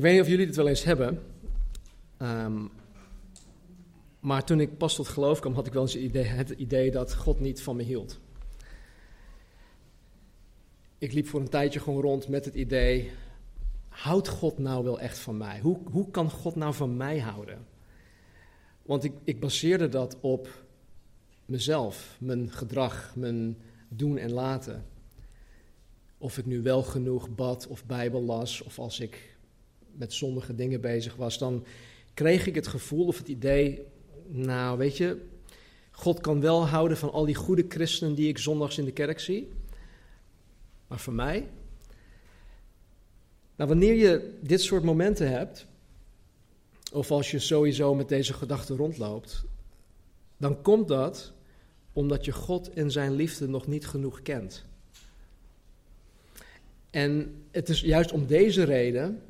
Ik weet niet of jullie dit wel eens hebben. Ehm, maar toen ik pas tot geloof kwam, had ik wel eens het idee, het idee dat God niet van me hield. Ik liep voor een tijdje gewoon rond met het idee: houdt God nou wel echt van mij? Hoe, hoe kan God nou van mij houden? Want ik, ik baseerde dat op mezelf, mijn gedrag, mijn doen en laten. Of ik nu wel genoeg bad of Bijbel las, of als ik met sommige dingen bezig was, dan kreeg ik het gevoel of het idee, nou weet je, God kan wel houden van al die goede christenen die ik zondags in de kerk zie, maar voor mij. Nou, wanneer je dit soort momenten hebt, of als je sowieso met deze gedachten rondloopt, dan komt dat omdat je God en zijn liefde nog niet genoeg kent. En het is juist om deze reden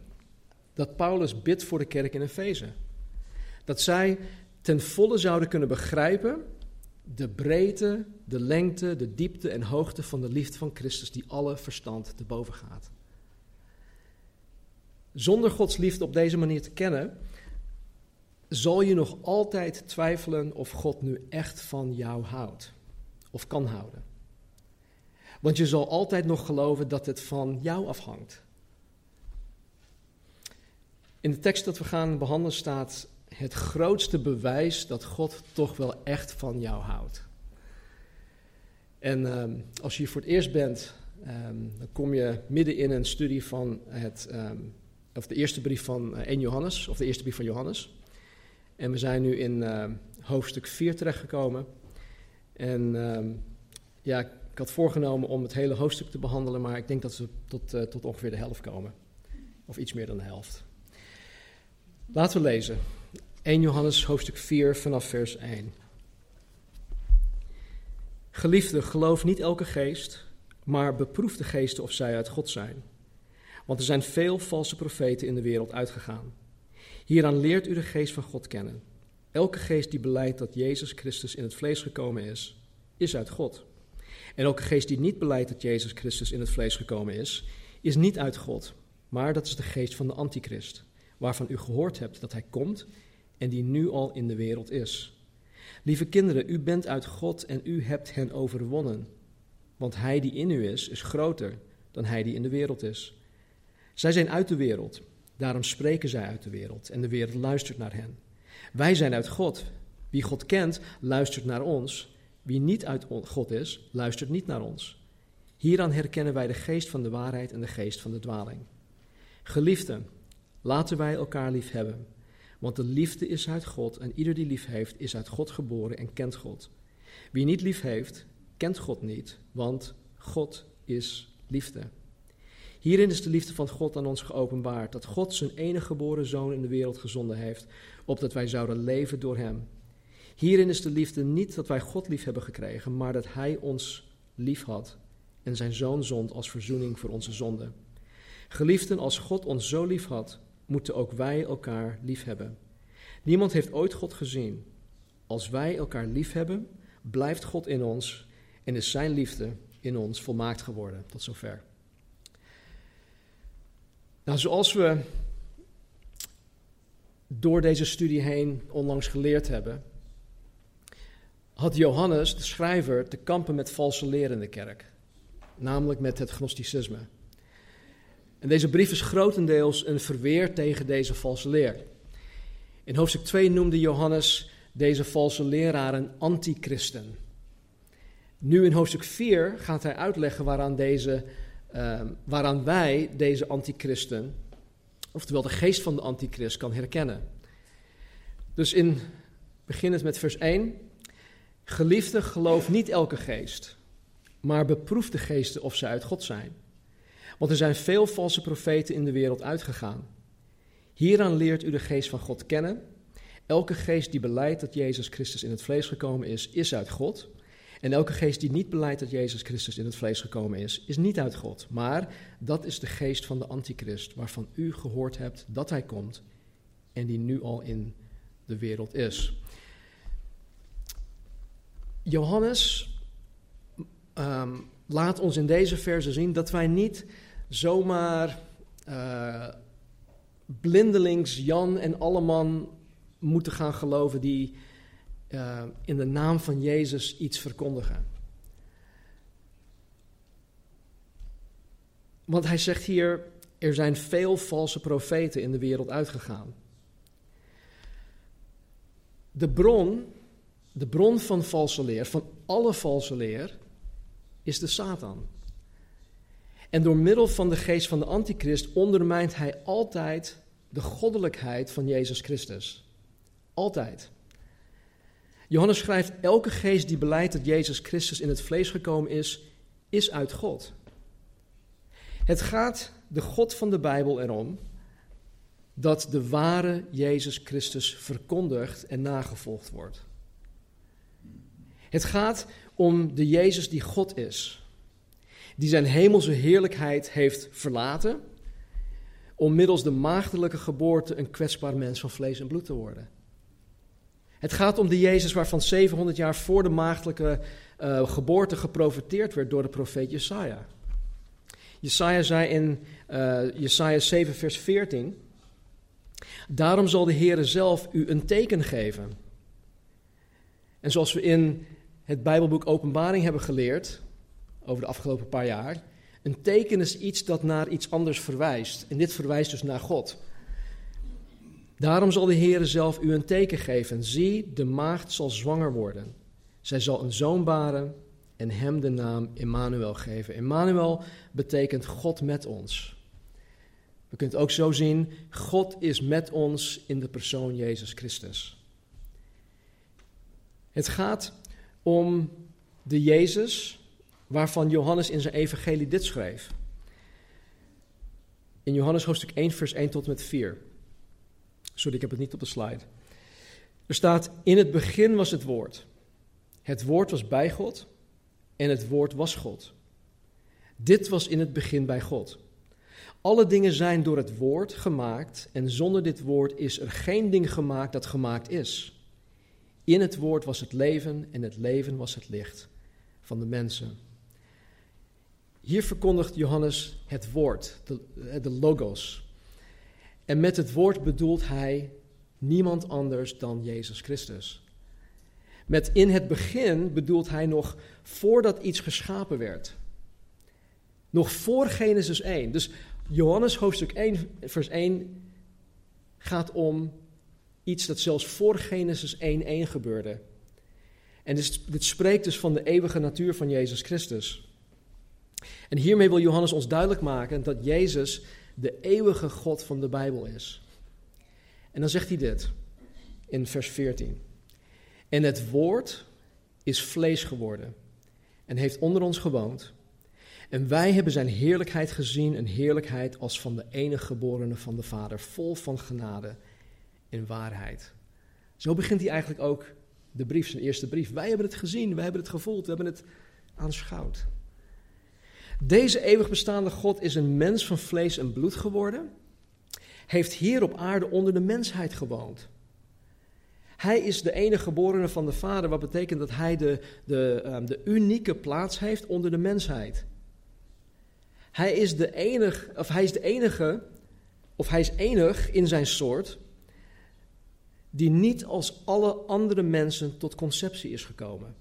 dat Paulus bidt voor de kerk in Efeze. Dat zij ten volle zouden kunnen begrijpen de breedte, de lengte, de diepte en hoogte van de liefde van Christus die alle verstand te boven gaat. Zonder Gods liefde op deze manier te kennen, zal je nog altijd twijfelen of God nu echt van jou houdt of kan houden. Want je zal altijd nog geloven dat het van jou afhangt. In de tekst dat we gaan behandelen staat het grootste bewijs dat God toch wel echt van jou houdt. En ehm, als je hier voor het eerst bent, ehm, dan kom je midden in een studie van het, ehm, of de eerste brief van 1 eh, Johannes, of de eerste brief van Johannes. En we zijn nu in hoofdstuk 4 terechtgekomen. En ja, ik had voorgenomen om het hele hoofdstuk te behandelen, maar ik denk dat we tot, uh, tot ongeveer de helft komen. Of iets meer dan de helft. Laten we lezen. 1 Johannes hoofdstuk 4 vanaf vers 1. Geliefde, geloof niet elke geest, maar beproef de geesten of zij uit God zijn. Want er zijn veel valse profeten in de wereld uitgegaan. Hieraan leert u de geest van God kennen. Elke geest die beleidt dat Jezus Christus in het vlees gekomen is, is uit God. En elke geest die niet beleidt dat Jezus Christus in het vlees gekomen is, is niet uit God, maar dat is de geest van de antichrist, waarvan u gehoord hebt dat hij komt en die nu al in de wereld is. Lieve kinderen, u bent uit God en u hebt hen overwonnen, want hij die in u is, is groter dan hij die in de wereld is. Zij zijn uit de wereld, daarom spreken zij uit de wereld en de wereld luistert naar hen. Wij zijn uit God. Wie God kent, luistert naar ons wie niet uit God is, luistert niet naar ons. Hieraan herkennen wij de geest van de waarheid en de geest van de dwaling. Geliefden, laten wij elkaar lief hebben. Want de liefde is uit God en ieder die lief heeft is uit God geboren en kent God. Wie niet lief heeft, kent God niet, want God is liefde. Hierin is de liefde van God aan ons geopenbaard, dat God zijn enige geboren zoon in de wereld gezonden heeft, opdat wij zouden leven door hem. Hierin is de liefde niet dat wij God lief hebben gekregen, maar dat Hij ons lief had en zijn zoon zond als verzoening voor onze zonden. Geliefden, als God ons zo lief had, moeten ook wij elkaar lief hebben. Niemand heeft ooit God gezien. Als wij elkaar lief hebben, blijft God in ons en is Zijn liefde in ons volmaakt geworden. Tot zover. Nou, zoals we door deze studie heen onlangs geleerd hebben, had Johannes, de schrijver, te kampen met valse leren in de kerk. Namelijk met het gnosticisme. En deze brief is grotendeels een verweer tegen deze valse leer. In hoofdstuk 2 noemde Johannes deze valse leraren antichristen. Nu in hoofdstuk 4 gaat hij uitleggen waaraan, deze, uh, waaraan wij deze antichristen, oftewel de geest van de antichrist, kan herkennen. Dus in beginnend met vers 1. Geliefde, geloof niet elke geest, maar beproef de geesten of ze uit God zijn. Want er zijn veel valse profeten in de wereld uitgegaan. Hieraan leert u de geest van God kennen. Elke geest die beleidt dat Jezus Christus in het vlees gekomen is, is uit God. En elke geest die niet beleidt dat Jezus Christus in het vlees gekomen is, is niet uit God. Maar dat is de geest van de antichrist, waarvan u gehoord hebt dat hij komt en die nu al in de wereld is. Johannes ehm, laat ons in deze verse zien dat wij niet zomaar uh, blindelings Jan en alle man moeten gaan geloven die uh, in de naam van Jezus iets verkondigen. Want hij zegt hier, er zijn veel valse profeten in de wereld uitgegaan. De bron, de bron van valse leer, van alle valse leer, is de Satan. En door middel van de geest van de antichrist ondermijnt hij altijd de goddelijkheid van Jezus Christus. Altijd. Johannes schrijft: Elke geest die beleidt dat Jezus Christus in het vlees gekomen is, is uit God. Het gaat de God van de Bijbel erom dat de ware Jezus Christus verkondigd en nagevolgd wordt. Het gaat om de Jezus die God is, die zijn hemelse heerlijkheid heeft verlaten om middels de maagdelijke geboorte een kwetsbaar mens van vlees en bloed te worden. Het gaat om de Jezus waarvan 700 jaar voor de maagdelijke uh, geboorte geprofeteerd werd door de profeet Jesaja. Jesaja zei in uh, Jesaja 7 vers 14, Daarom zal de Heere zelf u een teken geven. En zoals we in het Bijbelboek Openbaring hebben geleerd, over de afgelopen paar jaar, een teken is iets dat naar iets anders verwijst. En dit verwijst dus naar God. Daarom zal de Heere zelf u een teken geven. Zie, de maagd zal zwanger worden. Zij zal een zoon baren en hem de naam Emmanuel geven. Emmanuel betekent God met ons. We kunnen het ook zo zien, God is met ons in de persoon Jezus Christus. Het gaat om de Jezus waarvan Johannes in zijn evangelie dit schreef. In Johannes hoofdstuk 1, vers 1 tot en met 4. Sorry, ik heb het niet op de slide. Er staat, in het begin was het woord. Het woord was bij God en het woord was God. Dit was in het begin bij God. Alle dingen zijn door het woord gemaakt en zonder dit woord is er geen ding gemaakt dat gemaakt is. In het woord was het leven en het leven was het licht van de mensen. Hier verkondigt Johannes het woord, de, de logos. En met het woord bedoelt hij niemand anders dan Jezus Christus. Met in het begin bedoelt hij nog voordat iets geschapen werd. Nog voor Genesis 1. Dus Johannes hoofdstuk 1, vers 1 gaat om iets dat zelfs voor Genesis 1.1 gebeurde. En dit spreekt dus van de eeuwige natuur van Jezus Christus. En hiermee wil Johannes ons duidelijk maken dat Jezus de eeuwige God van de Bijbel is. En dan zegt hij dit in vers 14. En het woord is vlees geworden en heeft onder ons gewoond. En wij hebben zijn heerlijkheid gezien, een heerlijkheid als van de enige geborene van de Vader, vol van genade en waarheid. Zo begint hij eigenlijk ook de brief, zijn eerste brief. Wij hebben het gezien, wij hebben het gevoeld, we hebben het aanschouwd. Deze eeuwig bestaande God is een mens van vlees en bloed geworden, heeft hier op aarde onder de mensheid gewoond. Hij is de enige geborene van de Vader, wat betekent dat hij de, de, um, de unieke plaats heeft onder de mensheid. Hij is de enige, of hij is de enige, of hij is enig in zijn soort, die niet als alle andere mensen tot conceptie is gekomen.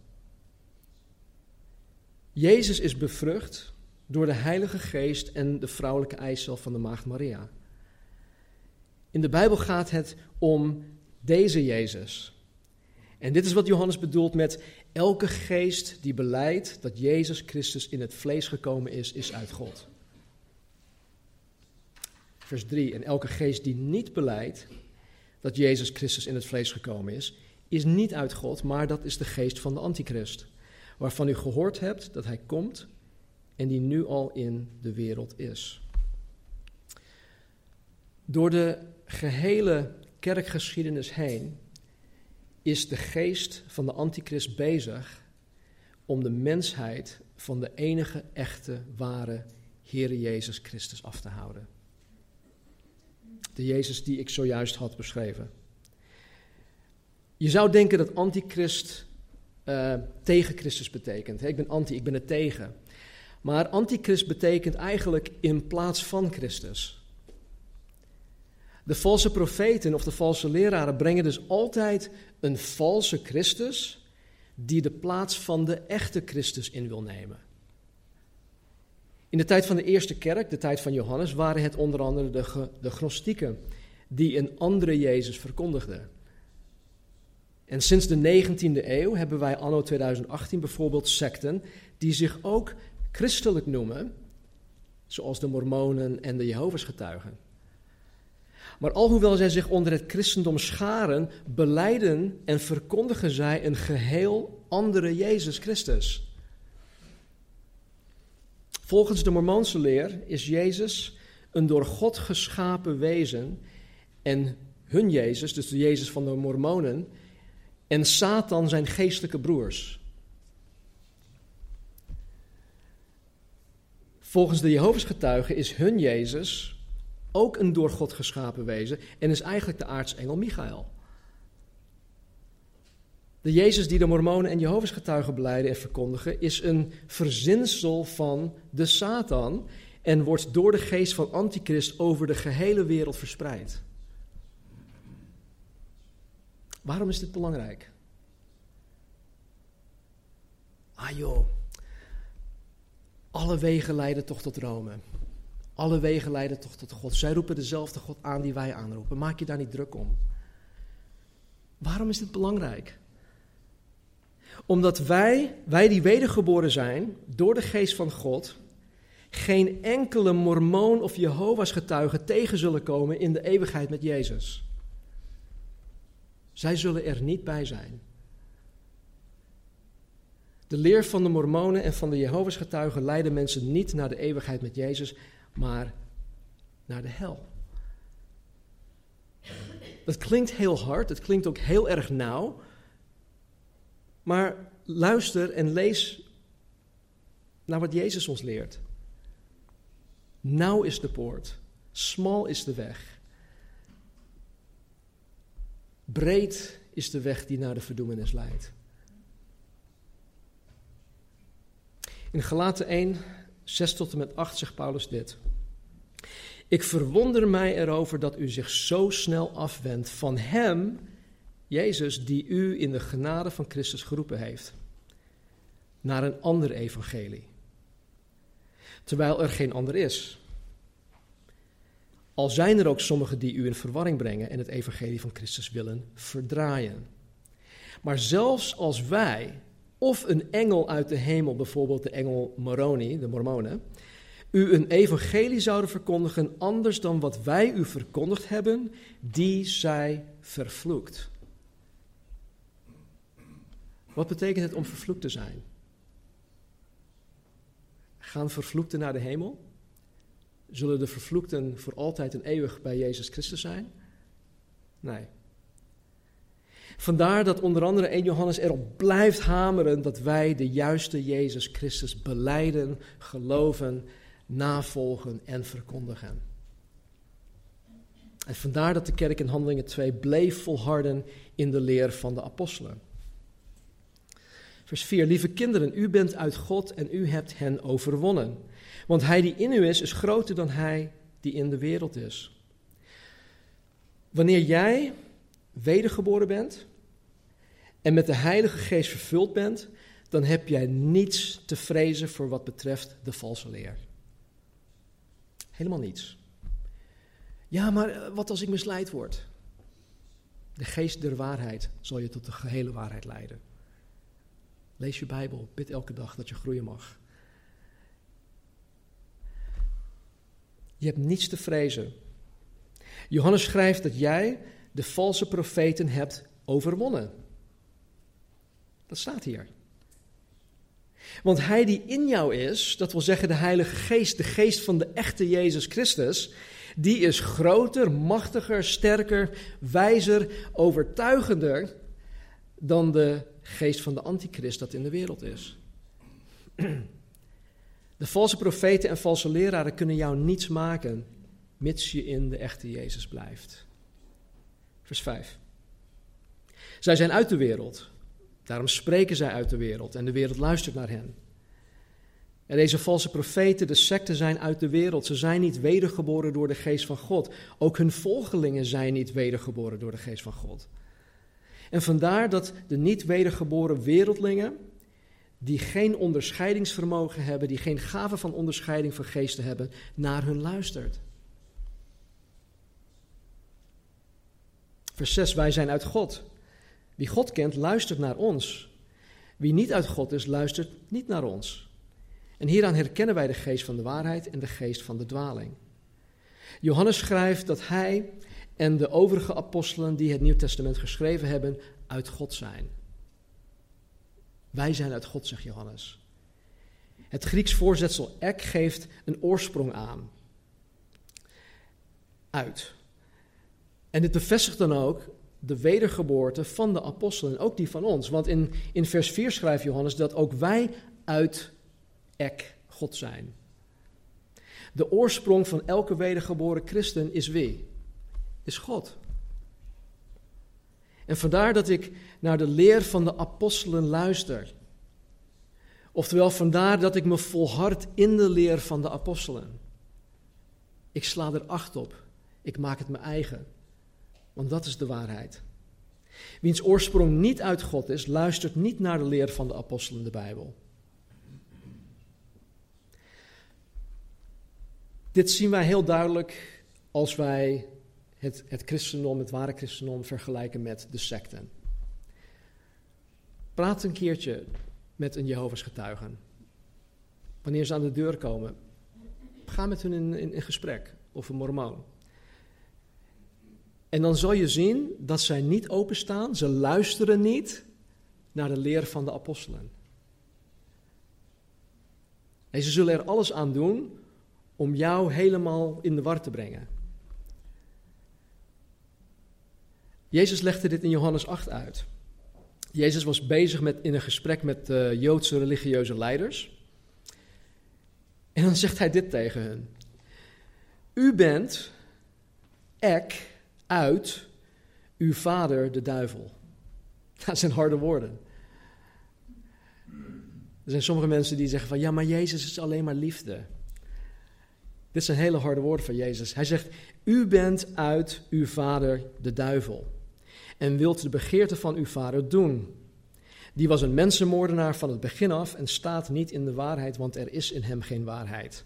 Jezus is bevrucht door de Heilige Geest en de vrouwelijke eicel van de Maagd Maria. In de Bijbel gaat het om deze Jezus. En dit is wat Johannes bedoelt met elke geest die beleidt dat Jezus Christus in het vlees gekomen is, is uit God. Vers 3. En elke geest die niet beleidt dat Jezus Christus in het vlees gekomen is, is niet uit God, maar dat is de geest van de antichrist, waarvan u gehoord hebt dat hij komt en die nu al in de wereld is. Door de gehele kerkgeschiedenis heen is de geest van de antichrist bezig om de mensheid van de enige echte, ware Heere Jezus Christus af te houden. De Jezus die ik zojuist had beschreven. Je zou denken dat antichrist uh, tegen Christus betekent. Ik ben anti, ik ben er tegen. Maar antichrist betekent eigenlijk in plaats van Christus. De valse profeten of de valse leraren brengen dus altijd een valse Christus die de plaats van de echte Christus in wil nemen. In de tijd van de eerste kerk, de tijd van Johannes, waren het onder andere de, de gnostieken die een andere Jezus verkondigden. En sinds de 19e eeuw hebben wij anno 2018 bijvoorbeeld secten die zich ook christelijk noemen, zoals de Mormonen en de Jehovah's getuigen. Maar alhoewel zij zich onder het christendom scharen, beleiden en verkondigen zij een geheel andere Jezus Christus. Volgens de Mormoonse leer is Jezus een door God geschapen wezen en hun Jezus, dus de Jezus van de Mormonen, en Satan zijn geestelijke broers. Volgens de Jehovah's getuigen is hun Jezus ook een door God geschapen wezen en is eigenlijk de aartsengel Michael. De Jezus die de Mormonen en Jehovah's getuigen beleiden en verkondigen, is een verzinsel van de Satan en wordt door de geest van Antichrist over de gehele wereld verspreid. Waarom is dit belangrijk? Ah joh, alle wegen leiden toch tot Rome. Alle wegen leiden toch tot God. Zij roepen dezelfde God aan die wij aanroepen. Maak je daar niet druk om. Waarom is dit belangrijk? Omdat wij, wij die wedergeboren zijn, door de geest van God, geen enkele mormoon of Jehovah's getuige tegen zullen komen in de eeuwigheid met Jezus. Zij zullen er niet bij zijn. De leer van de mormonen en van de Jehovah's getuigen leiden mensen niet naar de eeuwigheid met Jezus, maar naar de hel. Dat klinkt heel hard, het klinkt ook heel erg nauw, maar luister en lees naar wat Jezus ons leert. Nauw is de poort, smal is de weg. Breed is de weg die naar de verdoemenis leidt. In Galaten 1, 6 tot en met 8 zegt Paulus dit. Ik verwonder mij erover dat u zich zo snel afwendt van Hem, Jezus, die u in de genade van Christus geroepen heeft, naar een ander evangelie. Terwijl er geen ander is. Al zijn er ook sommigen die u in verwarring brengen en het evangelie van Christus willen verdraaien. Maar zelfs als wij, of een engel uit de hemel, bijvoorbeeld de engel Moroni, de Mormonen, u een evangelie zouden verkondigen anders dan wat wij u verkondigd hebben, die zij vervloekt. Wat betekent het om vervloekt te zijn? Gaan vervloekten naar de hemel? Zullen de vervloekten voor altijd en eeuwig bij Jezus Christus zijn? Nee. Vandaar dat onder andere 1 Johannes erop blijft hameren dat wij de juiste Jezus Christus beleiden, geloven, navolgen en verkondigen. En vandaar dat de kerk in Handelingen 2 bleef volharden in de leer van de apostelen. Vers 4. Lieve kinderen, u bent uit God en u hebt hen overwonnen. Want hij die in u is, is groter dan hij die in de wereld is. Wanneer jij wedergeboren bent en met de Heilige Geest vervuld bent, dan heb jij niets te vrezen voor wat betreft de valse leer. Helemaal niets. Ja, maar eh, wat als ik misleid word? De geest der waarheid zal je tot de gehele waarheid leiden. Lees je Bijbel, bid elke dag dat je groeien mag. Je hebt niets te vrezen. Johannes schrijft dat jij de valse profeten hebt overwonnen. Dat staat hier. Want hij die in jou is, dat wil zeggen de Heilige Geest, de geest van de echte Jezus Christus, die is groter, machtiger, sterker, wijzer, overtuigender dan de geest van de antichrist dat in de wereld is. De valse profeten en valse leraren kunnen jou niets maken, mits je in de echte Jezus blijft. Vers 5. Zij zijn uit de wereld, daarom spreken zij uit de wereld en de wereld luistert naar hen. En deze valse profeten, de secten, zijn uit de wereld. Ze zijn niet wedergeboren door de geest van God. Ook hun volgelingen zijn niet wedergeboren door de geest van God. En vandaar dat de niet wedergeboren wereldlingen, die geen onderscheidingsvermogen hebben, die geen gave van onderscheiding van geesten hebben, naar hun luistert. Vers 6, wij zijn uit God. Wie God kent, luistert naar ons. Wie niet uit God is, luistert niet naar ons. En hieraan herkennen wij de geest van de waarheid en de geest van de dwaling. Johannes schrijft dat hij en de overige apostelen die het Nieuw Testament geschreven hebben, uit God zijn. Wij zijn uit God, zegt Johannes. Het Grieks voorzetsel ek geeft een oorsprong aan. Uit. En dit bevestigt dan ook de wedergeboorte van de apostelen, ook die van ons. Want in, in vers 4 schrijft Johannes dat ook wij uit ek God zijn. De oorsprong van elke wedergeboren christen is wie? Is God. En vandaar dat ik naar de leer van de apostelen luister. Oftewel, vandaar dat ik me volhard in de leer van de apostelen. Ik sla er acht op. Ik maak het mijn eigen. Want dat is de waarheid. Wiens oorsprong niet uit God is, luistert niet naar de leer van de apostelen in de Bijbel. Dit zien wij heel duidelijk als wij het, het christendom, het ware christendom, vergelijken met de secten. Praat een keertje met een Jehovah's getuigen. Wanneer ze aan de deur komen, ga met hun in, in, in gesprek, of een mormoon. En dan zal je zien dat zij niet openstaan, ze luisteren niet naar de leer van de apostelen. En ze zullen er alles aan doen om jou helemaal in de war te brengen. Jezus legde dit in Johannes 8 uit. Jezus was bezig met, in een gesprek met uh, Joodse religieuze leiders. En dan zegt hij dit tegen hen. U bent ek uit uw vader de duivel. Dat zijn harde woorden. Er zijn sommige mensen die zeggen van ja, maar Jezus is alleen maar liefde. Dit zijn hele harde woorden van Jezus. Hij zegt, u bent uit uw vader de duivel en wilt de begeerte van uw vader doen. Die was een mensenmoordenaar van het begin af en staat niet in de waarheid, want er is in hem geen waarheid.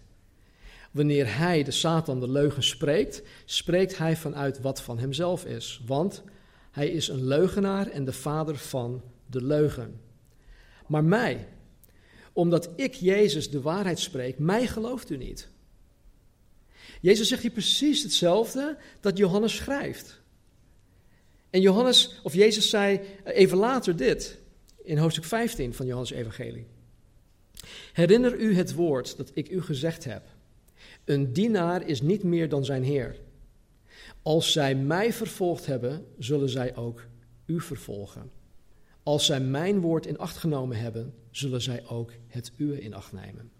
Wanneer hij, de Satan, de leugen spreekt, spreekt hij vanuit wat van hemzelf is, want hij is een leugenaar en de vader van de leugen. Maar mij, omdat ik Jezus de waarheid spreek, mij gelooft u niet. Jezus zegt hier precies hetzelfde dat Johannes schrijft. En Johannes, of Jezus zei even later dit, in hoofdstuk 15 van Johannes Evangelie. Herinner u het woord dat ik u gezegd heb. Een dienaar is niet meer dan zijn Heer. Als zij mij vervolgd hebben, zullen zij ook u vervolgen. Als zij mijn woord in acht genomen hebben, zullen zij ook het uwe in acht nemen.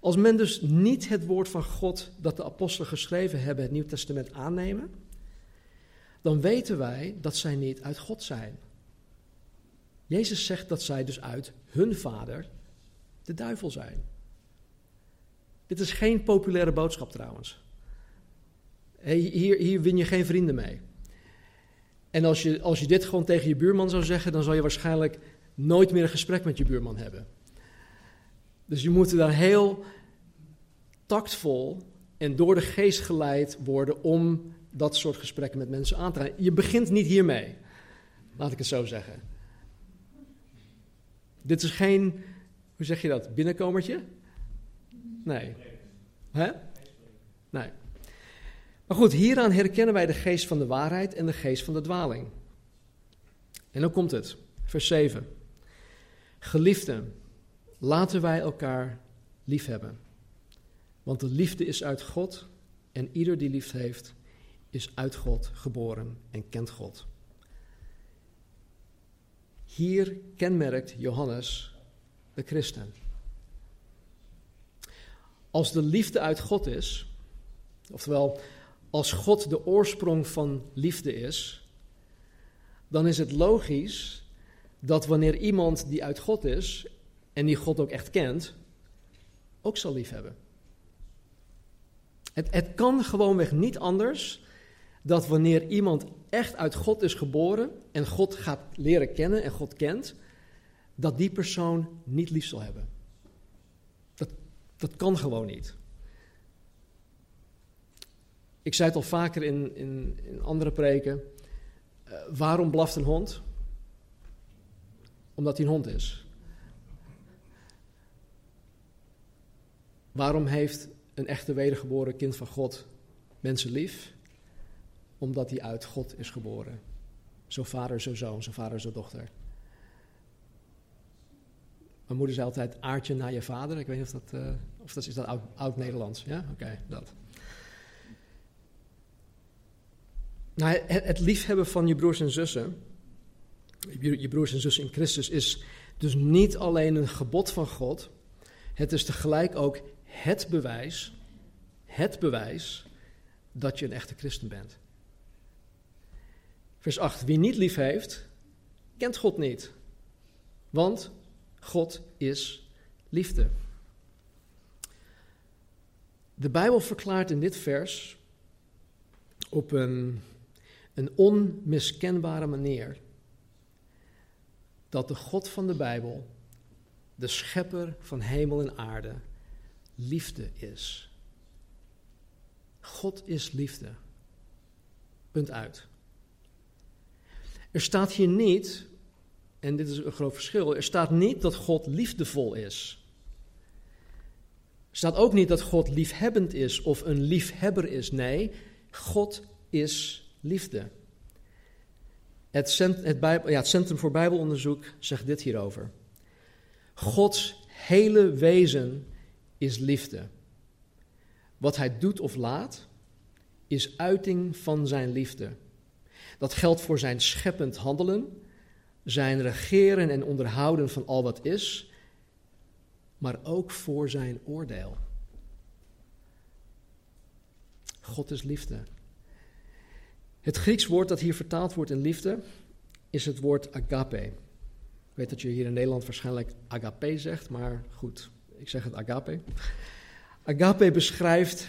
Als men dus niet het woord van God dat de apostelen geschreven hebben, het Nieuw Testament aannemen, dan weten wij dat zij niet uit God zijn. Jezus zegt dat zij dus uit hun vader, de duivel, zijn. Dit is geen populaire boodschap trouwens. Hier, hier win je geen vrienden mee. En als je, als je dit gewoon tegen je buurman zou zeggen, dan zal je waarschijnlijk nooit meer een gesprek met je buurman hebben. Dus je moet daar heel tactvol en door de geest geleid worden om dat soort gesprekken met mensen aan te gaan. Je begint niet hiermee, laat ik het zo zeggen. Dit is geen, hoe zeg je dat, binnenkomertje? Nee. Hè? Nee. Maar goed, hieraan herkennen wij de geest van de waarheid en de geest van de dwaling. En dan komt het, vers 7. Geliefden, laten wij elkaar lief hebben. Want de liefde is uit God en ieder die lief heeft, is uit God geboren en kent God. Hier kenmerkt Johannes de christen. Als de liefde uit God is, oftewel als God de oorsprong van liefde is, dan is het logisch dat wanneer iemand die uit God is en die God ook echt kent, ook zal liefhebben. Het, het kan gewoonweg niet anders dat wanneer iemand echt uit God is geboren en God gaat leren kennen en God kent, dat die persoon niet lief zal hebben. Dat, kan gewoon niet. Ik zei het al vaker in, in, in andere preken. Uh, waarom blaft een hond? Omdat hij een hond is. Waarom heeft een echte wedergeboren kind van God mensen lief? Omdat hij uit God is geboren. Zo vader, zo zoon, zo vader, zo dochter. Mijn moeder zei altijd aardje naar je vader. Ik weet niet of dat, uh, of dat is dat oud, oud Nederlands. Ja, oké, dat. Nou, het, het liefhebben van je broers en zussen, je broers en zussen in Christus, is dus niet alleen een gebod van God. Het is tegelijk ook het bewijs, het bewijs dat je een echte christen bent. Vers 8. Wie niet lief heeft, kent God niet. Want God is liefde. De Bijbel verklaart in dit vers op een, een onmiskenbare manier dat de God van de Bijbel, de schepper van hemel en aarde, liefde is. God is liefde. Punt uit. Er staat hier niet, en dit is een groot verschil, er staat niet dat God liefdevol is. Er staat ook niet dat God liefhebbend is of een liefhebber is. Nee, God is liefde. Het, cent, het, Bijbel, ja, het Centrum voor Bijbelonderzoek zegt dit hierover. Gods hele wezen is liefde. Wat hij doet of laat, is uiting van zijn liefde. Dat geldt voor zijn scheppend handelen, zijn regeren en onderhouden van al wat is, maar ook voor zijn oordeel. God is liefde. Het Grieks woord dat hier vertaald wordt in liefde is het woord agape. Ik weet dat je hier in Nederland waarschijnlijk agape zegt, maar goed, ik zeg het agape. Agape beschrijft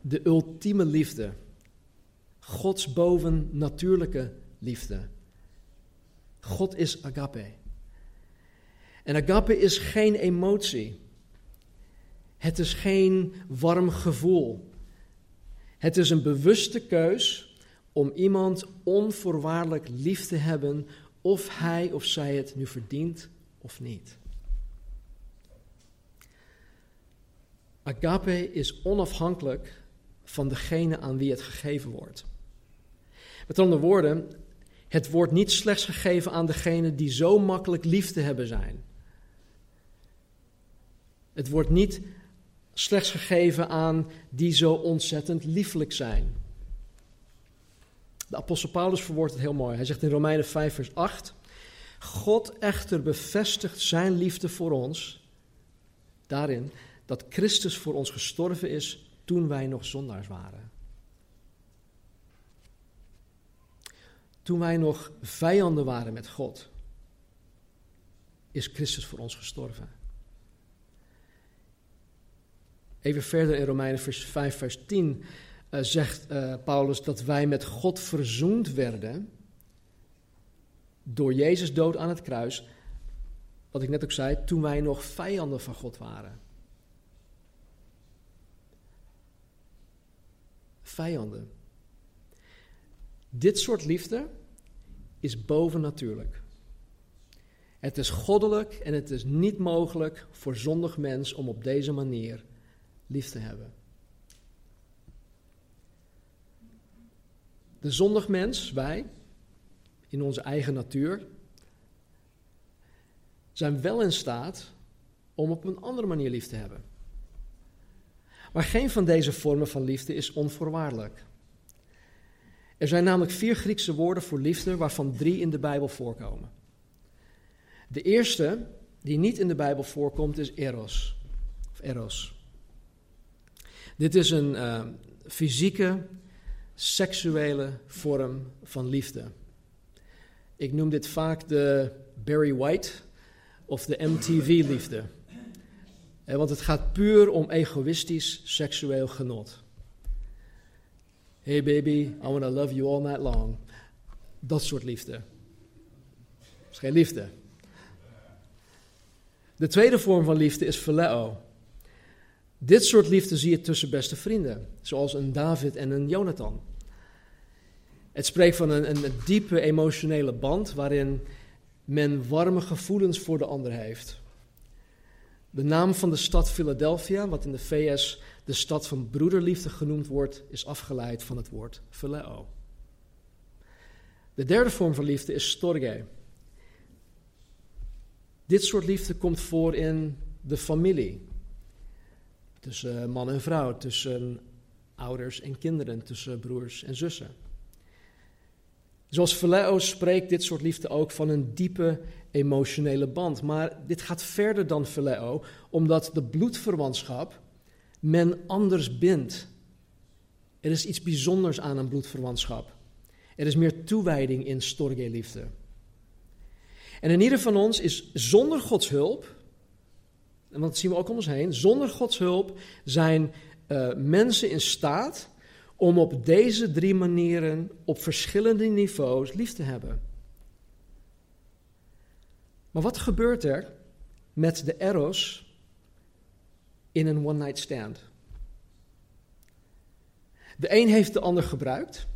de ultieme liefde. Gods bovennatuurlijke liefde. God is agape. En agape is geen emotie. Het is geen warm gevoel. Het is een bewuste keus om iemand onvoorwaardelijk lief te hebben, of hij of zij het nu verdient of niet. Agape is onafhankelijk van degene aan wie het gegeven wordt. Met andere woorden, het wordt niet slechts gegeven aan degene die zo makkelijk lief te hebben zijn. Het wordt niet slechts gegeven aan die zo ontzettend lieflijk zijn. De apostel Paulus verwoordt het heel mooi. Hij zegt in Romeinen 5, vers 8: God echter bevestigt zijn liefde voor ons daarin dat Christus voor ons gestorven is toen wij nog zondaars waren. Toen wij nog vijanden waren met God, is Christus voor ons gestorven. Even verder in Romeinen 5, vers 10 uh, zegt uh, Paulus dat wij met God verzoend werden door Jezus dood aan het kruis. Wat ik net ook zei, toen wij nog vijanden van God waren. Vijanden. Dit soort liefde is bovennatuurlijk. Het is goddelijk en het is niet mogelijk voor zondig mens om op deze manier lief te hebben. De zondig mens, wij, in onze eigen natuur, zijn wel in staat om op een andere manier lief te hebben. Maar geen van deze vormen van liefde is onvoorwaardelijk. Er zijn namelijk vier Griekse woorden voor liefde, waarvan drie in de Bijbel voorkomen. De eerste, die niet in de Bijbel voorkomt, is eros. Of eros. Dit is een uh, fysieke, seksuele vorm van liefde. Ik noem dit vaak de Barry White of de MTV-liefde. Want het gaat puur om egoïstisch seksueel genot. Hey baby, I wanna love you all night long. Dat soort liefde. Dat is geen liefde. De tweede vorm van liefde is phileo. Dit soort liefde zie je tussen beste vrienden, zoals een David en een Jonathan. Het spreekt van een, een diepe emotionele band waarin men warme gevoelens voor de ander heeft. De naam van de stad Philadelphia, wat in de VS de stad van broederliefde genoemd wordt, is afgeleid van het woord phileo. De derde vorm van liefde is storge. Dit soort liefde komt voor in de familie. Tussen man en vrouw, tussen ouders en kinderen, tussen broers en zussen. Zoals Phileo spreekt dit soort liefde ook van een diepe emotionele band. Maar dit gaat verder dan Phileo, omdat de bloedverwantschap men anders bindt. Er is iets bijzonders aan een bloedverwantschap. Er is meer toewijding in storge-liefde. En in ieder van ons is zonder Gods hulp, en dat zien we ook om ons heen, zonder Gods hulp zijn uh, mensen in staat om op deze drie manieren op verschillende niveaus lief te hebben. Maar wat gebeurt er met de eros in een one-night stand? De een heeft de ander gebruikt,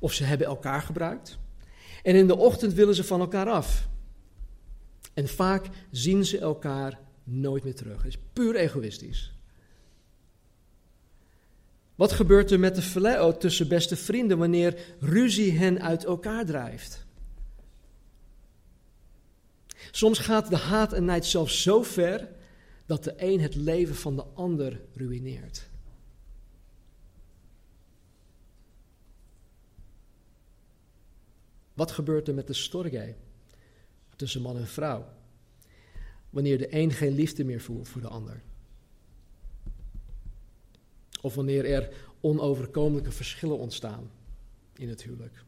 of ze hebben elkaar gebruikt, en in de ochtend willen ze van elkaar af. En vaak zien ze elkaar nooit meer terug. Het is puur egoïstisch. Wat gebeurt er met de phileo tussen beste vrienden wanneer ruzie hen uit elkaar drijft? Soms gaat de haat en nijd zelfs zo ver dat de een het leven van de ander ruïneert. Wat gebeurt er met de storge tussen man en vrouw? Wanneer de een geen liefde meer voelt voor de ander. Of wanneer er onoverkomelijke verschillen ontstaan in het huwelijk.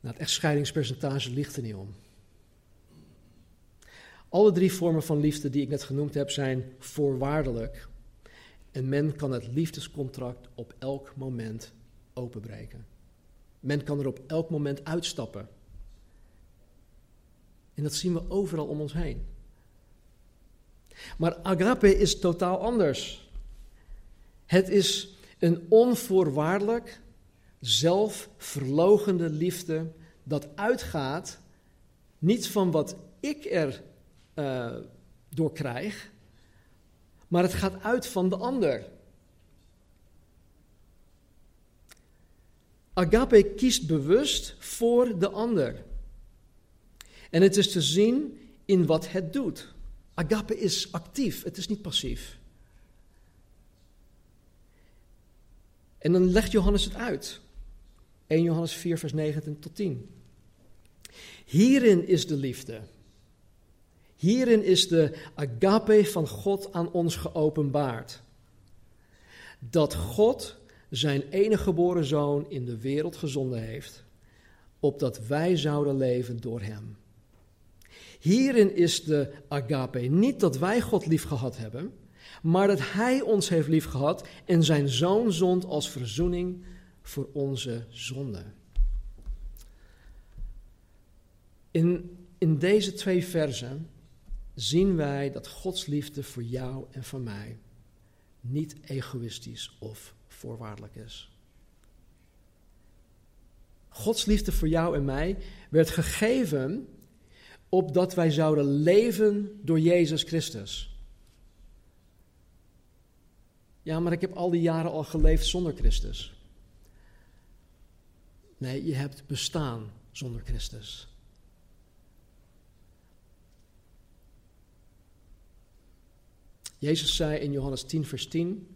Nou, het echtscheidingspercentage ligt er niet om. Alle drie vormen van liefde die ik net genoemd heb zijn voorwaardelijk. En men kan het liefdescontract op elk moment openbreken. Men kan er op elk moment uitstappen. En dat zien we overal om ons heen. Maar agape is totaal anders. Het is een onvoorwaardelijk, zelfverlogende liefde dat uitgaat niet van wat ik er uh, door krijg, maar het gaat uit van de ander. Agape kiest bewust voor de ander. En het is te zien in wat het doet. Agape is actief, het is niet passief. En dan legt Johannes het uit. 1 Johannes 4, vers 9 tot 10. Hierin is de liefde. Hierin is de agape van God aan ons geopenbaard. Dat God zijn enige geboren zoon in de wereld gezonden heeft, opdat wij zouden leven door hem. Hierin is de agape. Niet dat wij God lief gehad hebben, maar dat Hij ons heeft lief gehad en zijn zoon zond als verzoening voor onze zonden. In, in deze twee versen zien wij dat Gods liefde voor jou en voor mij niet egoïstisch of voorwaardelijk is. Gods liefde voor jou en mij werd gegeven opdat wij zouden leven door Jezus Christus. Ja, maar ik heb al die jaren al geleefd zonder Christus. Nee, je hebt bestaan zonder Christus. Jezus zei in Johannes 10, vers 10: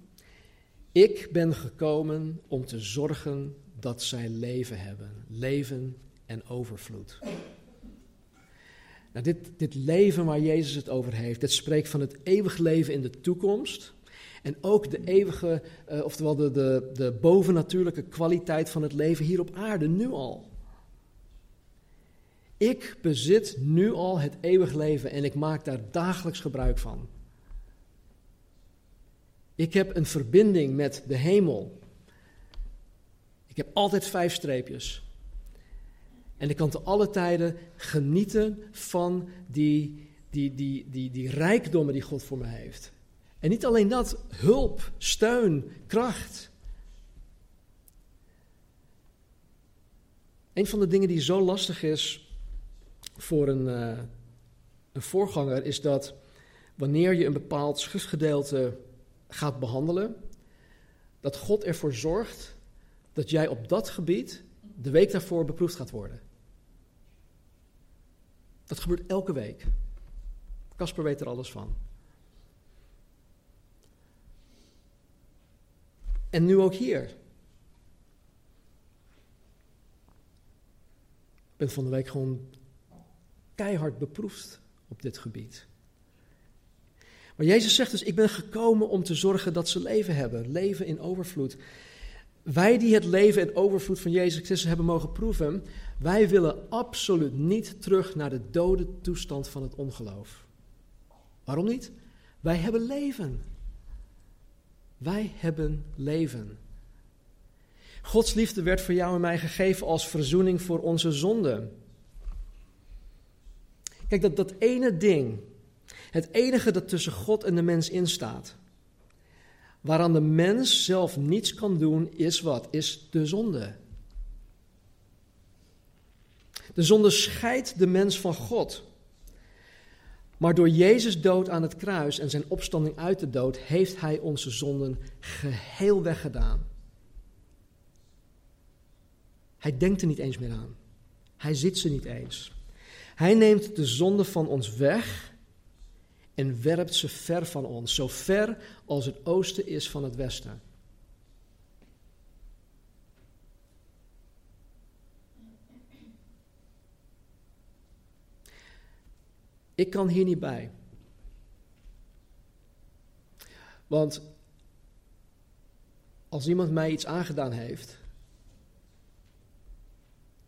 Ik ben gekomen om te zorgen dat zij leven hebben, leven en overvloed. Nou, dit, dit leven waar Jezus het over heeft, dit spreekt van het eeuwig leven in de toekomst. En ook de eeuwige, uh, oftewel de, de, de bovennatuurlijke kwaliteit van het leven hier op aarde, nu al. Ik bezit nu al het eeuwig leven en ik maak daar dagelijks gebruik van. Ik heb een verbinding met de hemel. Ik heb altijd vijf streepjes. En ik kan te alle tijden genieten van die, die, die, die, die rijkdommen die God voor me heeft. En niet alleen dat, hulp, steun, kracht. Een van de dingen die zo lastig is voor een, uh, een voorganger is dat wanneer je een bepaald schriftgedeelte gaat behandelen, dat God ervoor zorgt dat jij op dat gebied de week daarvoor beproefd gaat worden. Dat gebeurt elke week. Casper weet er alles van. En nu ook hier. Ik ben van de week gewoon keihard beproefd op dit gebied. Maar Jezus zegt dus: Ik ben gekomen om te zorgen dat ze leven hebben, leven in overvloed. Wij die het leven in overvloed van Jezus Christus hebben mogen proeven, wij willen absoluut niet terug naar de dode toestand van het ongeloof. Waarom niet? Wij hebben leven. Wij hebben leven. Gods liefde werd voor jou en mij gegeven als verzoening voor onze zonden. Kijk, dat, dat ene ding, het enige dat tussen God en de mens instaat, waaraan de mens zelf niets kan doen, is wat? Is de zonde. De zonde scheidt de mens van God. Maar door Jezus dood aan het kruis en zijn opstanding uit de dood, heeft Hij onze zonden geheel weggedaan. Hij denkt er niet eens meer aan. Hij ziet ze niet eens. Hij neemt de zonde van ons weg en werpt ze ver van ons, zo ver als het oosten is van het westen. Ik kan hier niet bij. Want als iemand mij iets aangedaan heeft,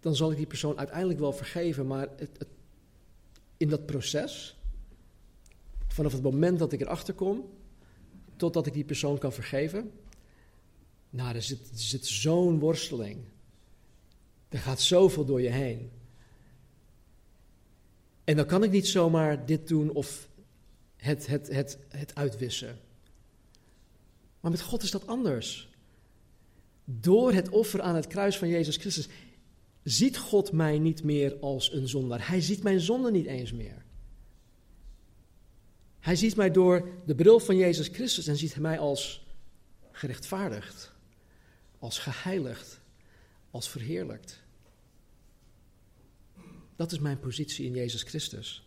dan zal ik die persoon uiteindelijk wel vergeven, maar het, in dat proces, vanaf het moment dat ik erachter kom, totdat ik die persoon kan vergeven, nou, er zit, er zit zo'n worsteling. Er gaat zoveel door je heen. En dan kan ik niet zomaar dit doen of het, het, het, het uitwissen. Maar met God is dat anders. Door het offer aan het kruis van Jezus Christus ziet God mij niet meer als een zondaar. Hij ziet mijn zonde niet eens meer. Hij ziet mij door de bril van Jezus Christus en ziet mij als gerechtvaardigd, als geheiligd, als verheerlijkt. Dat is mijn positie in Jezus Christus.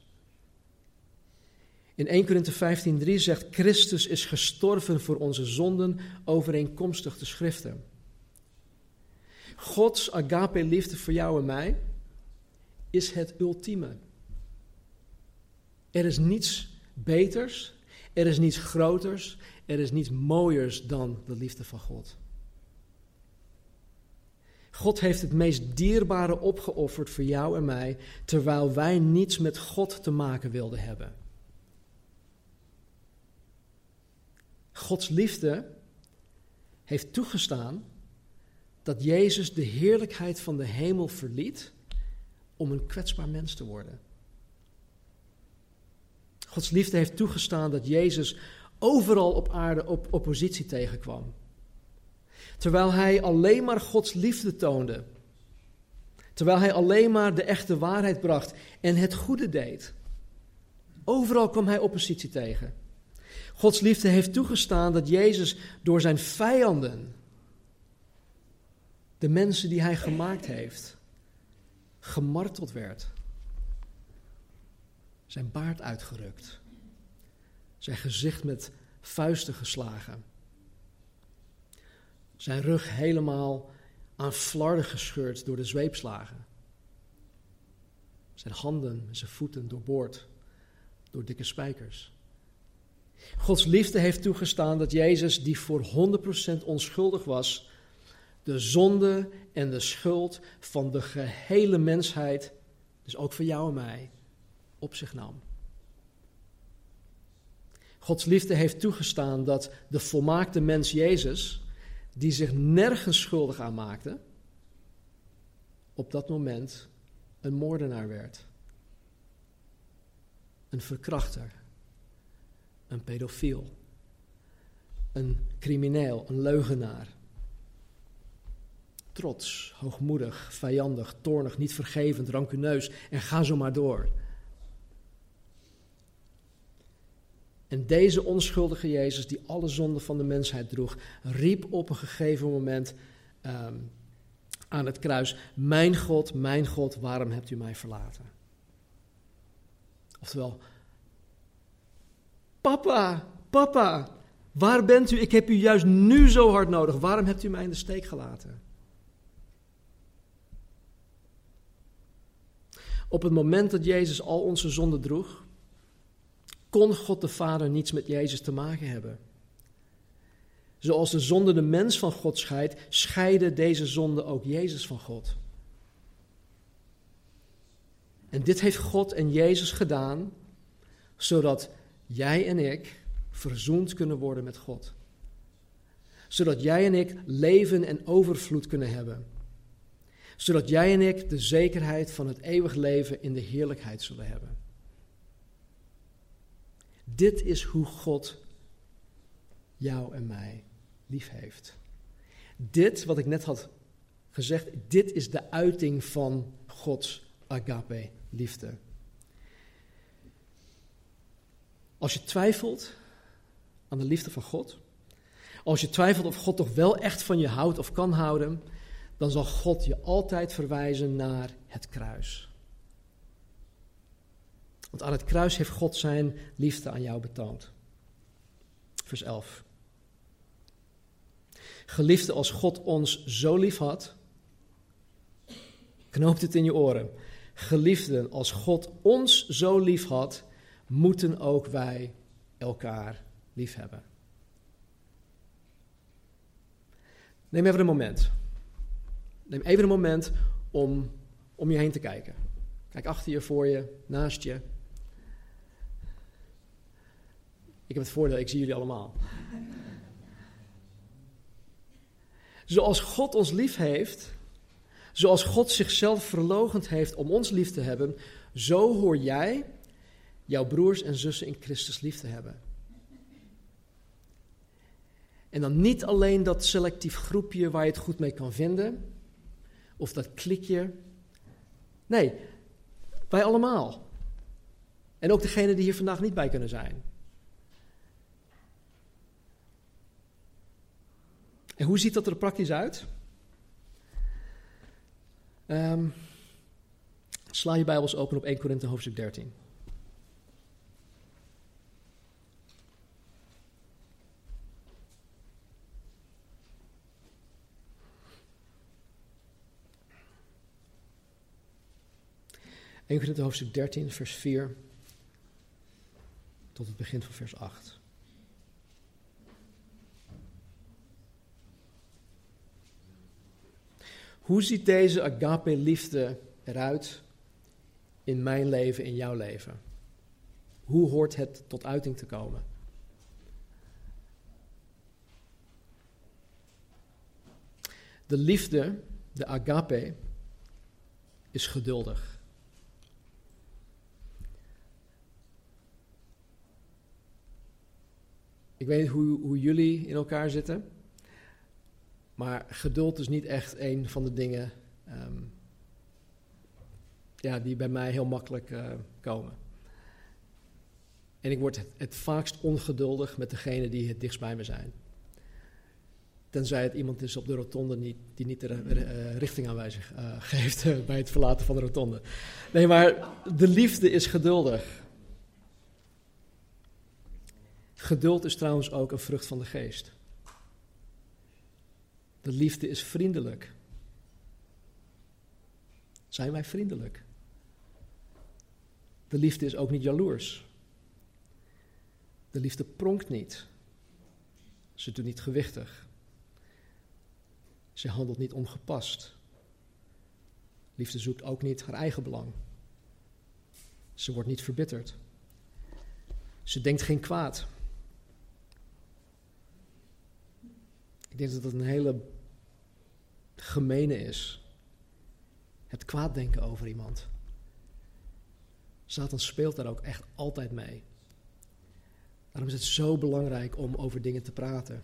In 1 Korinthe 15:3 zegt Christus is gestorven voor onze zonden overeenkomstig de schriften. Gods agape liefde voor jou en mij is het ultieme. Er is niets beters, er is niets groters, er is niets mooiers dan de liefde van God. God heeft het meest dierbare opgeofferd voor jou en mij, terwijl wij niets met God te maken wilden hebben. Gods liefde heeft toegestaan dat Jezus de heerlijkheid van de hemel verliet om een kwetsbaar mens te worden. Gods liefde heeft toegestaan dat Jezus overal op aarde op oppositie tegenkwam. Terwijl hij alleen maar Gods liefde toonde. Terwijl hij alleen maar de echte waarheid bracht en het goede deed. Overal kwam hij oppositie tegen. Gods liefde heeft toegestaan dat Jezus door zijn vijanden, de mensen die hij gemaakt heeft, gemarteld werd. Zijn baard uitgerukt. Zijn gezicht met vuisten geslagen zijn rug helemaal aan flarden gescheurd door de zweepslagen. Zijn handen en zijn voeten doorboord door dikke spijkers. Gods liefde heeft toegestaan dat Jezus, die voor 100% onschuldig was, de zonde en de schuld van de gehele mensheid dus ook voor jou en mij, op zich nam. Gods liefde heeft toegestaan dat de volmaakte mens Jezus, die zich nergens schuldig aan maakte, op dat moment een moordenaar werd. Een verkrachter, een pedofiel, een crimineel, een leugenaar. Trots, hoogmoedig, vijandig, toornig, niet vergevend, rancuneus en ga zo maar door. En deze onschuldige Jezus, die alle zonden van de mensheid droeg, riep op een gegeven moment ehm, aan het kruis: Mijn God, mijn God, waarom hebt u mij verlaten? Oftewel, Papa, papa, waar bent u? Ik heb u juist nu zo hard nodig. Waarom hebt u mij in de steek gelaten? Op het moment dat Jezus al onze zonden droeg, kon God de Vader niets met Jezus te maken hebben. Zoals de zonde de mens van God scheidt, scheidde deze zonde ook Jezus van God. En dit heeft God en Jezus gedaan, zodat jij en ik verzoend kunnen worden met God. Zodat jij en ik leven en overvloed kunnen hebben. Zodat jij en ik de zekerheid van het eeuwig leven in de heerlijkheid zullen hebben. Dit is hoe God jou en mij lief heeft. Dit, wat ik net had gezegd, dit is de uiting van Gods agape liefde. Als je twijfelt aan de liefde van God, als je twijfelt of God toch wel echt van je houdt of kan houden, dan zal God je altijd verwijzen naar het kruis. Want aan het kruis heeft God zijn liefde aan jou betoond. Vers 11. Geliefde, als God ons zo lief had, knoopt het in je oren. Geliefden, als God ons zo lief had, moeten ook wij elkaar lief hebben. Neem even een moment. Neem even een moment om om je heen te kijken. Kijk achter je, voor je, naast je. Ik heb het voordeel, ik zie jullie allemaal. Zoals God ons lief heeft, zoals God zichzelf verlogend heeft om ons lief te hebben, zo hoor jij jouw broers en zussen in Christus lief te hebben. En dan niet alleen dat selectief groepje waar je het goed mee kan vinden, of dat klikje. Nee, wij allemaal. En ook degenen die hier vandaag niet bij kunnen zijn. En hoe ziet dat er praktisch uit? Um, sla je Bijbels open op 1 Korinthe hoofdstuk 13. 1 Korinthe hoofdstuk 13, vers 4 tot het begin van vers 8. Hoe ziet deze agape-liefde eruit in mijn leven, in jouw leven? Hoe hoort het tot uiting te komen? De liefde, de agape, is geduldig. Ik weet niet hoe, hoe jullie in elkaar zitten. Maar geduld is niet echt een van de dingen ehm, ja, die bij mij heel makkelijk uh, komen. En ik word het, vaakst ongeduldig met degene die het dichtst bij me zijn. Tenzij het iemand is op de rotonde niet, die niet de uh, richtingaanwijzing uh, geeft bij het verlaten van de rotonde. Nee, maar de liefde is geduldig. Geduld is trouwens ook een vrucht van de geest. De liefde is vriendelijk. Zijn wij vriendelijk? De liefde is ook niet jaloers. De liefde pronkt niet. Ze doet niet gewichtig. Ze handelt niet ongepast. Liefde zoekt ook niet haar eigen belang. Ze wordt niet verbitterd. Ze denkt geen kwaad. Ik denk dat het een hele gemene is. Het kwaaddenken over iemand. Satan speelt daar ook echt altijd mee. Daarom is het zo belangrijk om over dingen te praten.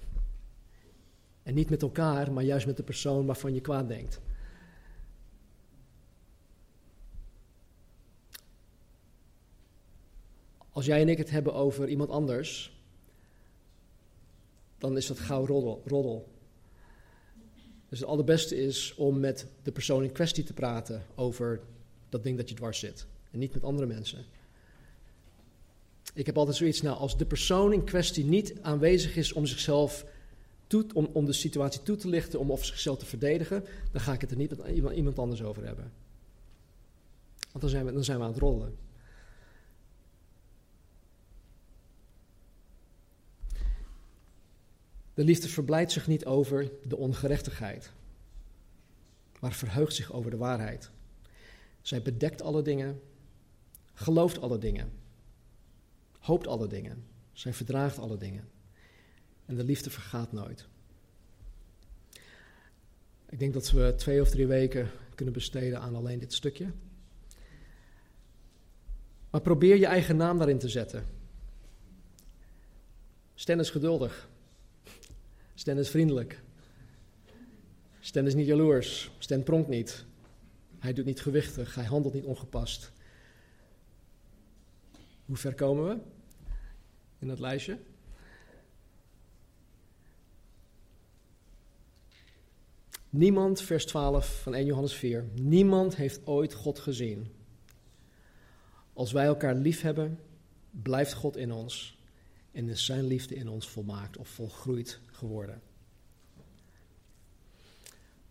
En niet met elkaar, maar juist met de persoon waarvan je kwaad denkt. Als jij en ik het hebben over iemand anders, dan is dat gauw roddel. roddel. Dus het allerbeste is om met de persoon in kwestie te praten over dat ding dat je dwars zit. En niet met andere mensen. Ik heb altijd zoiets, nou, als de persoon in kwestie niet aanwezig is om zichzelf toe, om, om de situatie toe te lichten, om of zichzelf te verdedigen, dan ga ik het er niet met iemand, iemand anders over hebben. Want dan zijn, we, dan zijn we aan het rollen. De liefde verblijdt zich niet over de ongerechtigheid, maar verheugt zich over de waarheid. Zij bedekt alle dingen, gelooft alle dingen, hoopt alle dingen, zij verdraagt alle dingen. En de liefde vergaat nooit. Ik denk dat we twee of drie weken kunnen besteden aan alleen dit stukje. Maar probeer je eigen naam daarin te zetten. Sten is geduldig. Sten is vriendelijk. Sten is niet jaloers. Sten pronkt niet. Hij doet niet gewichtig. Hij handelt niet ongepast. Hoe ver komen we in dat lijstje? Niemand, vers 12 van 1 Johannes 4, niemand heeft ooit God gezien. Als wij elkaar lief hebben, blijft God in ons en is zijn liefde in ons volmaakt of volgroeid geworden.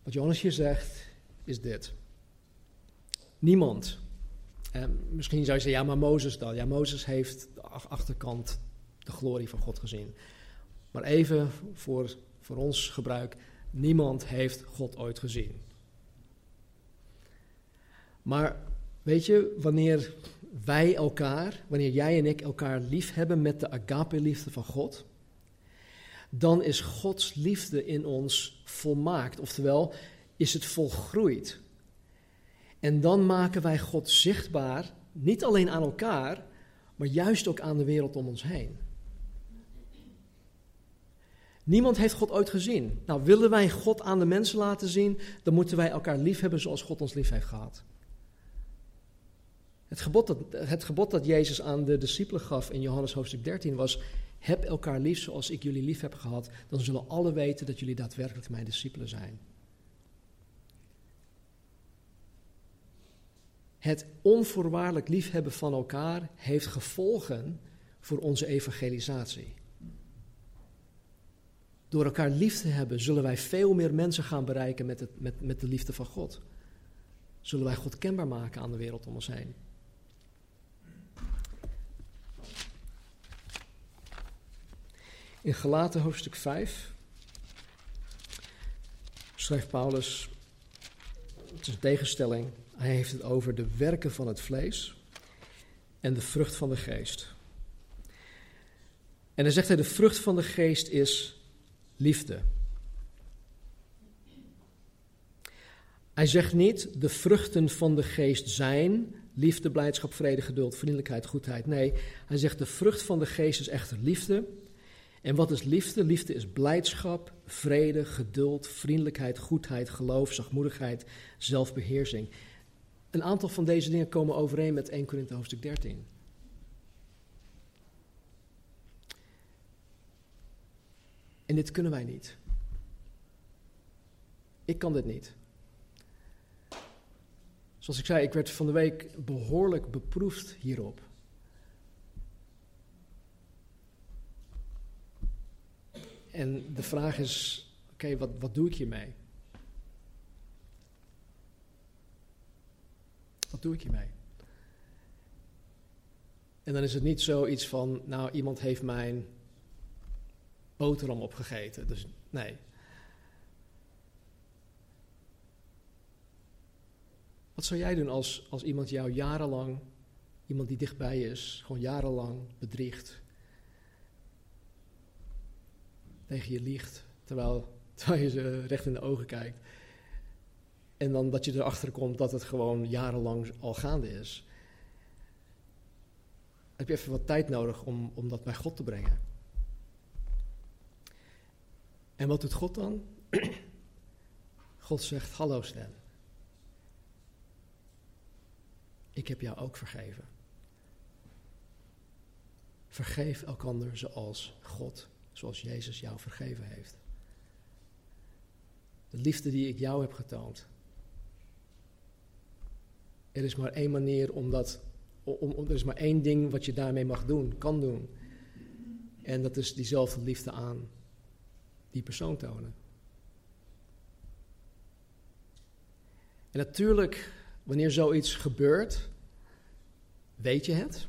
Wat Johannes hier zegt is dit. Niemand. En misschien zou je zeggen, ja, maar Mozes dan. Ja, Mozes heeft de achterkant de glorie van God gezien. Maar even voor, voor ons gebruik. Niemand heeft God ooit gezien. Maar weet je, wanneer wij elkaar, wanneer jij en ik elkaar lief hebben met de agape-liefde van God, dan is Gods liefde in ons volmaakt. Oftewel, is het volgroeid. En dan maken wij God zichtbaar, niet alleen aan elkaar, maar juist ook aan de wereld om ons heen. Niemand heeft God ooit gezien. Nou, willen wij God aan de mensen laten zien, dan moeten wij elkaar lief hebben zoals God ons lief heeft gehad. Het gebod, dat, het gebod dat Jezus aan de discipelen gaf in Johannes hoofdstuk 13 was: Heb elkaar lief zoals ik jullie lief heb gehad, dan zullen alle weten dat jullie daadwerkelijk mijn discipelen zijn. Het onvoorwaardelijk liefhebben van elkaar heeft gevolgen voor onze evangelisatie. Door elkaar lief te hebben, zullen wij veel meer mensen gaan bereiken met, het, met, met de liefde van God. Zullen wij God kenbaar maken aan de wereld om ons heen. In Galaten hoofdstuk 5 schrijft Paulus, het is een tegenstelling, hij heeft het over de werken van het vlees en de vrucht van de geest. En dan zegt hij, de vrucht van de geest is liefde. Hij zegt niet, de vruchten van de geest zijn liefde, blijdschap, vrede, geduld, vriendelijkheid, goedheid. Nee, hij zegt, de vrucht van de geest is echter liefde. En wat is liefde? Liefde is blijdschap, vrede, geduld, vriendelijkheid, goedheid, geloof, zachtmoedigheid, zelfbeheersing. Een aantal van deze dingen komen overeen met 1 Korinthe hoofdstuk 13. En dit kunnen wij niet. Ik kan dit niet. Zoals ik zei, ik werd van de week behoorlijk beproefd hierop. En de vraag is: oké, wat, wat doe ik hiermee? Wat doe ik hiermee? En dan is het niet zoiets van, nou, iemand heeft mijn boterham opgegeten. Dus nee. Wat zou jij doen als, als iemand jou jarenlang Iemand die dichtbij is, gewoon jarenlang bedriegt. Tegen je liegt, terwijl, terwijl je ze recht in de ogen kijkt. En dan dat je erachter komt dat het gewoon jarenlang al gaande is. Heb je even wat tijd nodig om, om dat bij God te brengen. En wat doet God dan? God zegt: Hallo Stan. Ik heb jou ook vergeven. Vergeef elkander zoals God, zoals Jezus jou vergeven heeft. De liefde die ik jou heb getoond. Er is maar één manier om dat, om, er is maar één ding wat je daarmee mag doen, kan doen. En dat is diezelfde liefde aan die persoon tonen. En natuurlijk, wanneer zoiets gebeurt, weet je het.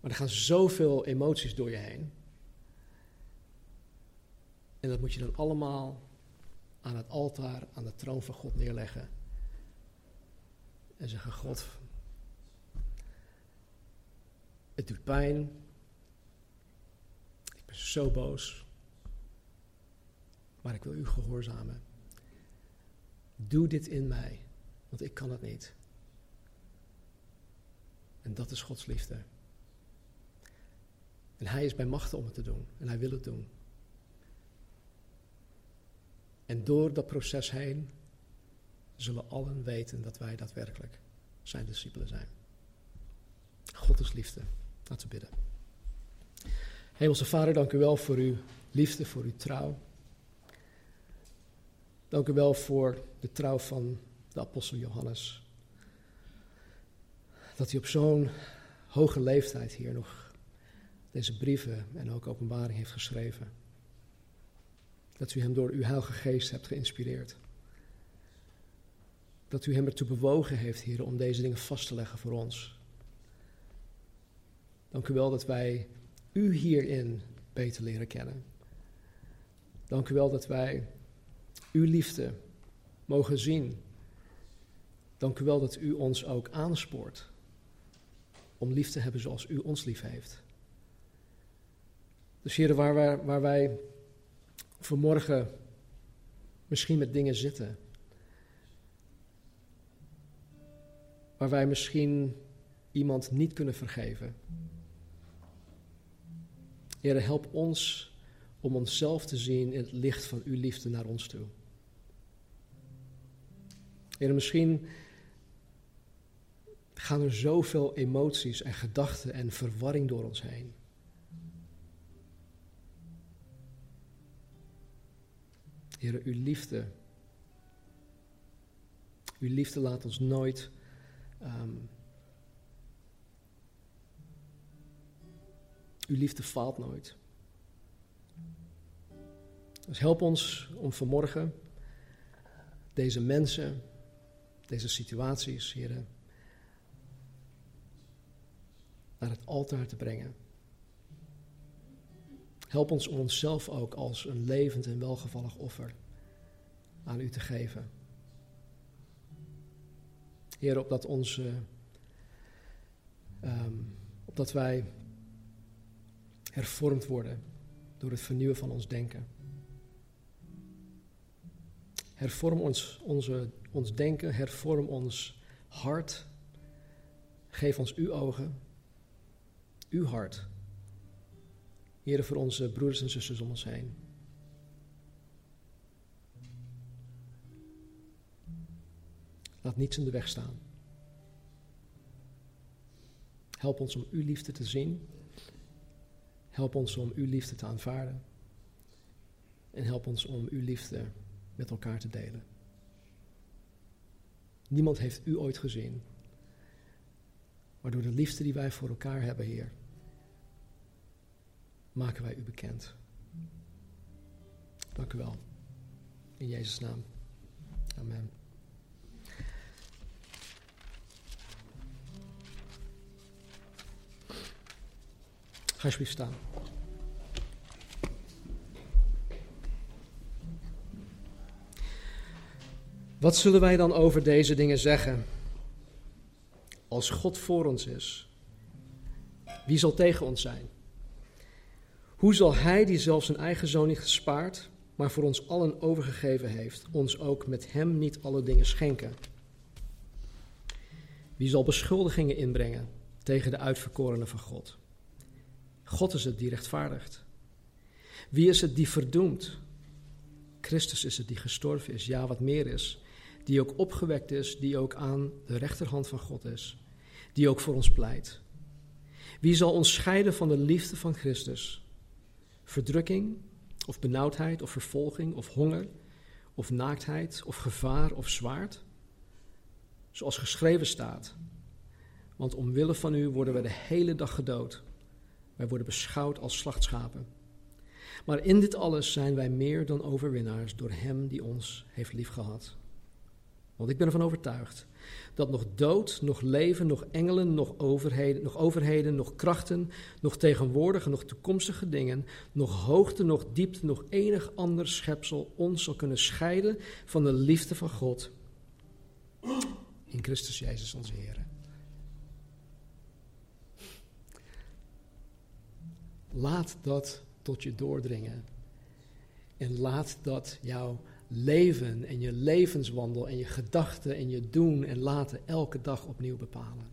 Maar er gaan zoveel emoties door je heen. En dat moet je dan allemaal aan het altaar, aan de troon van God neerleggen. En zeggen: God, het doet pijn. Ik ben zo boos. Maar ik wil u gehoorzamen. Doe dit in mij, want ik kan het niet. En dat is Gods liefde. En Hij is bij machten om het te doen. En Hij wil het doen. En door dat proces heen zullen allen weten dat wij daadwerkelijk zijn discipelen zijn. God is liefde. Laten we bidden. Hemelse Vader, dank u wel voor uw liefde, voor uw trouw. Dank u wel voor de trouw van de apostel Johannes. Dat hij op zo'n hoge leeftijd hier nog deze brieven en ook openbaring heeft geschreven. Dat u hem door uw Heilige Geest hebt geïnspireerd. Dat u hem ertoe bewogen heeft, Heer, om deze dingen vast te leggen voor ons. Dank u wel dat wij u hierin beter leren kennen. Dank u wel dat wij uw liefde mogen zien. Dank u wel dat u ons ook aanspoort om lief te hebben zoals u ons lief heeft. Dus heren, waar waar wij vanmorgen misschien met dingen zitten, waar wij misschien iemand niet kunnen vergeven. Heren, help ons om onszelf te zien in het licht van uw liefde naar ons toe. En misschien gaan er zoveel emoties en gedachten en verwarring door ons heen. Heer, uw liefde. Uw liefde laat ons nooit. Um, uw liefde faalt nooit. Dus help ons om vanmorgen deze mensen deze situaties, heren, naar het altaar te brengen. Help ons om onszelf ook als een levend en welgevallig offer aan u te geven. Heer, opdat, onze, um, opdat wij hervormd worden door het vernieuwen van ons denken. Hervorm ons, onze ons denken, hervorm ons hart. Geef ons uw ogen, uw hart. Heren, voor onze broeders en zusters om ons heen. Laat niets in de weg staan. Help ons om uw liefde te zien. Help ons om uw liefde te aanvaarden. En help ons om uw liefde met elkaar te delen. Niemand heeft u ooit gezien. Maar door de liefde die wij voor elkaar hebben, Heer, maken wij u bekend. Dank u wel. In Jezus' naam. Amen. Ga alsjeblieft staan. Wat zullen wij dan over deze dingen zeggen? Als God voor ons is, wie zal tegen ons zijn? Hoe zal Hij, die zelfs zijn eigen zoon niet gespaard, maar voor ons allen overgegeven heeft, ons ook met Hem niet alle dingen schenken? Wie zal beschuldigingen inbrengen tegen de uitverkorenen van God? God is het die rechtvaardigt. Wie is het die verdoemt? Christus is het die gestorven is, ja wat meer is, die ook opgewekt is, die ook aan de rechterhand van God is, die ook voor ons pleit. Wie zal ons scheiden van de liefde van Christus? Verdrukking, of benauwdheid, of vervolging, of honger, of naaktheid, of gevaar, of zwaard? Zoals geschreven staat. Want omwille van u worden wij de hele dag gedood. Wij worden beschouwd als slachtschapen. Maar in dit alles zijn wij meer dan overwinnaars door Hem die ons heeft liefgehad. Want ik ben ervan overtuigd dat nog dood, nog leven, nog engelen, nog overheden, nog overheden, nog krachten, nog tegenwoordige, nog toekomstige dingen, nog hoogte, nog diepte, nog enig ander schepsel ons zal kunnen scheiden van de liefde van God in Christus Jezus onze Heer. Laat dat tot je doordringen. En laat dat jouw leven en je levenswandel en je gedachten en je doen en laten elke dag opnieuw bepalen.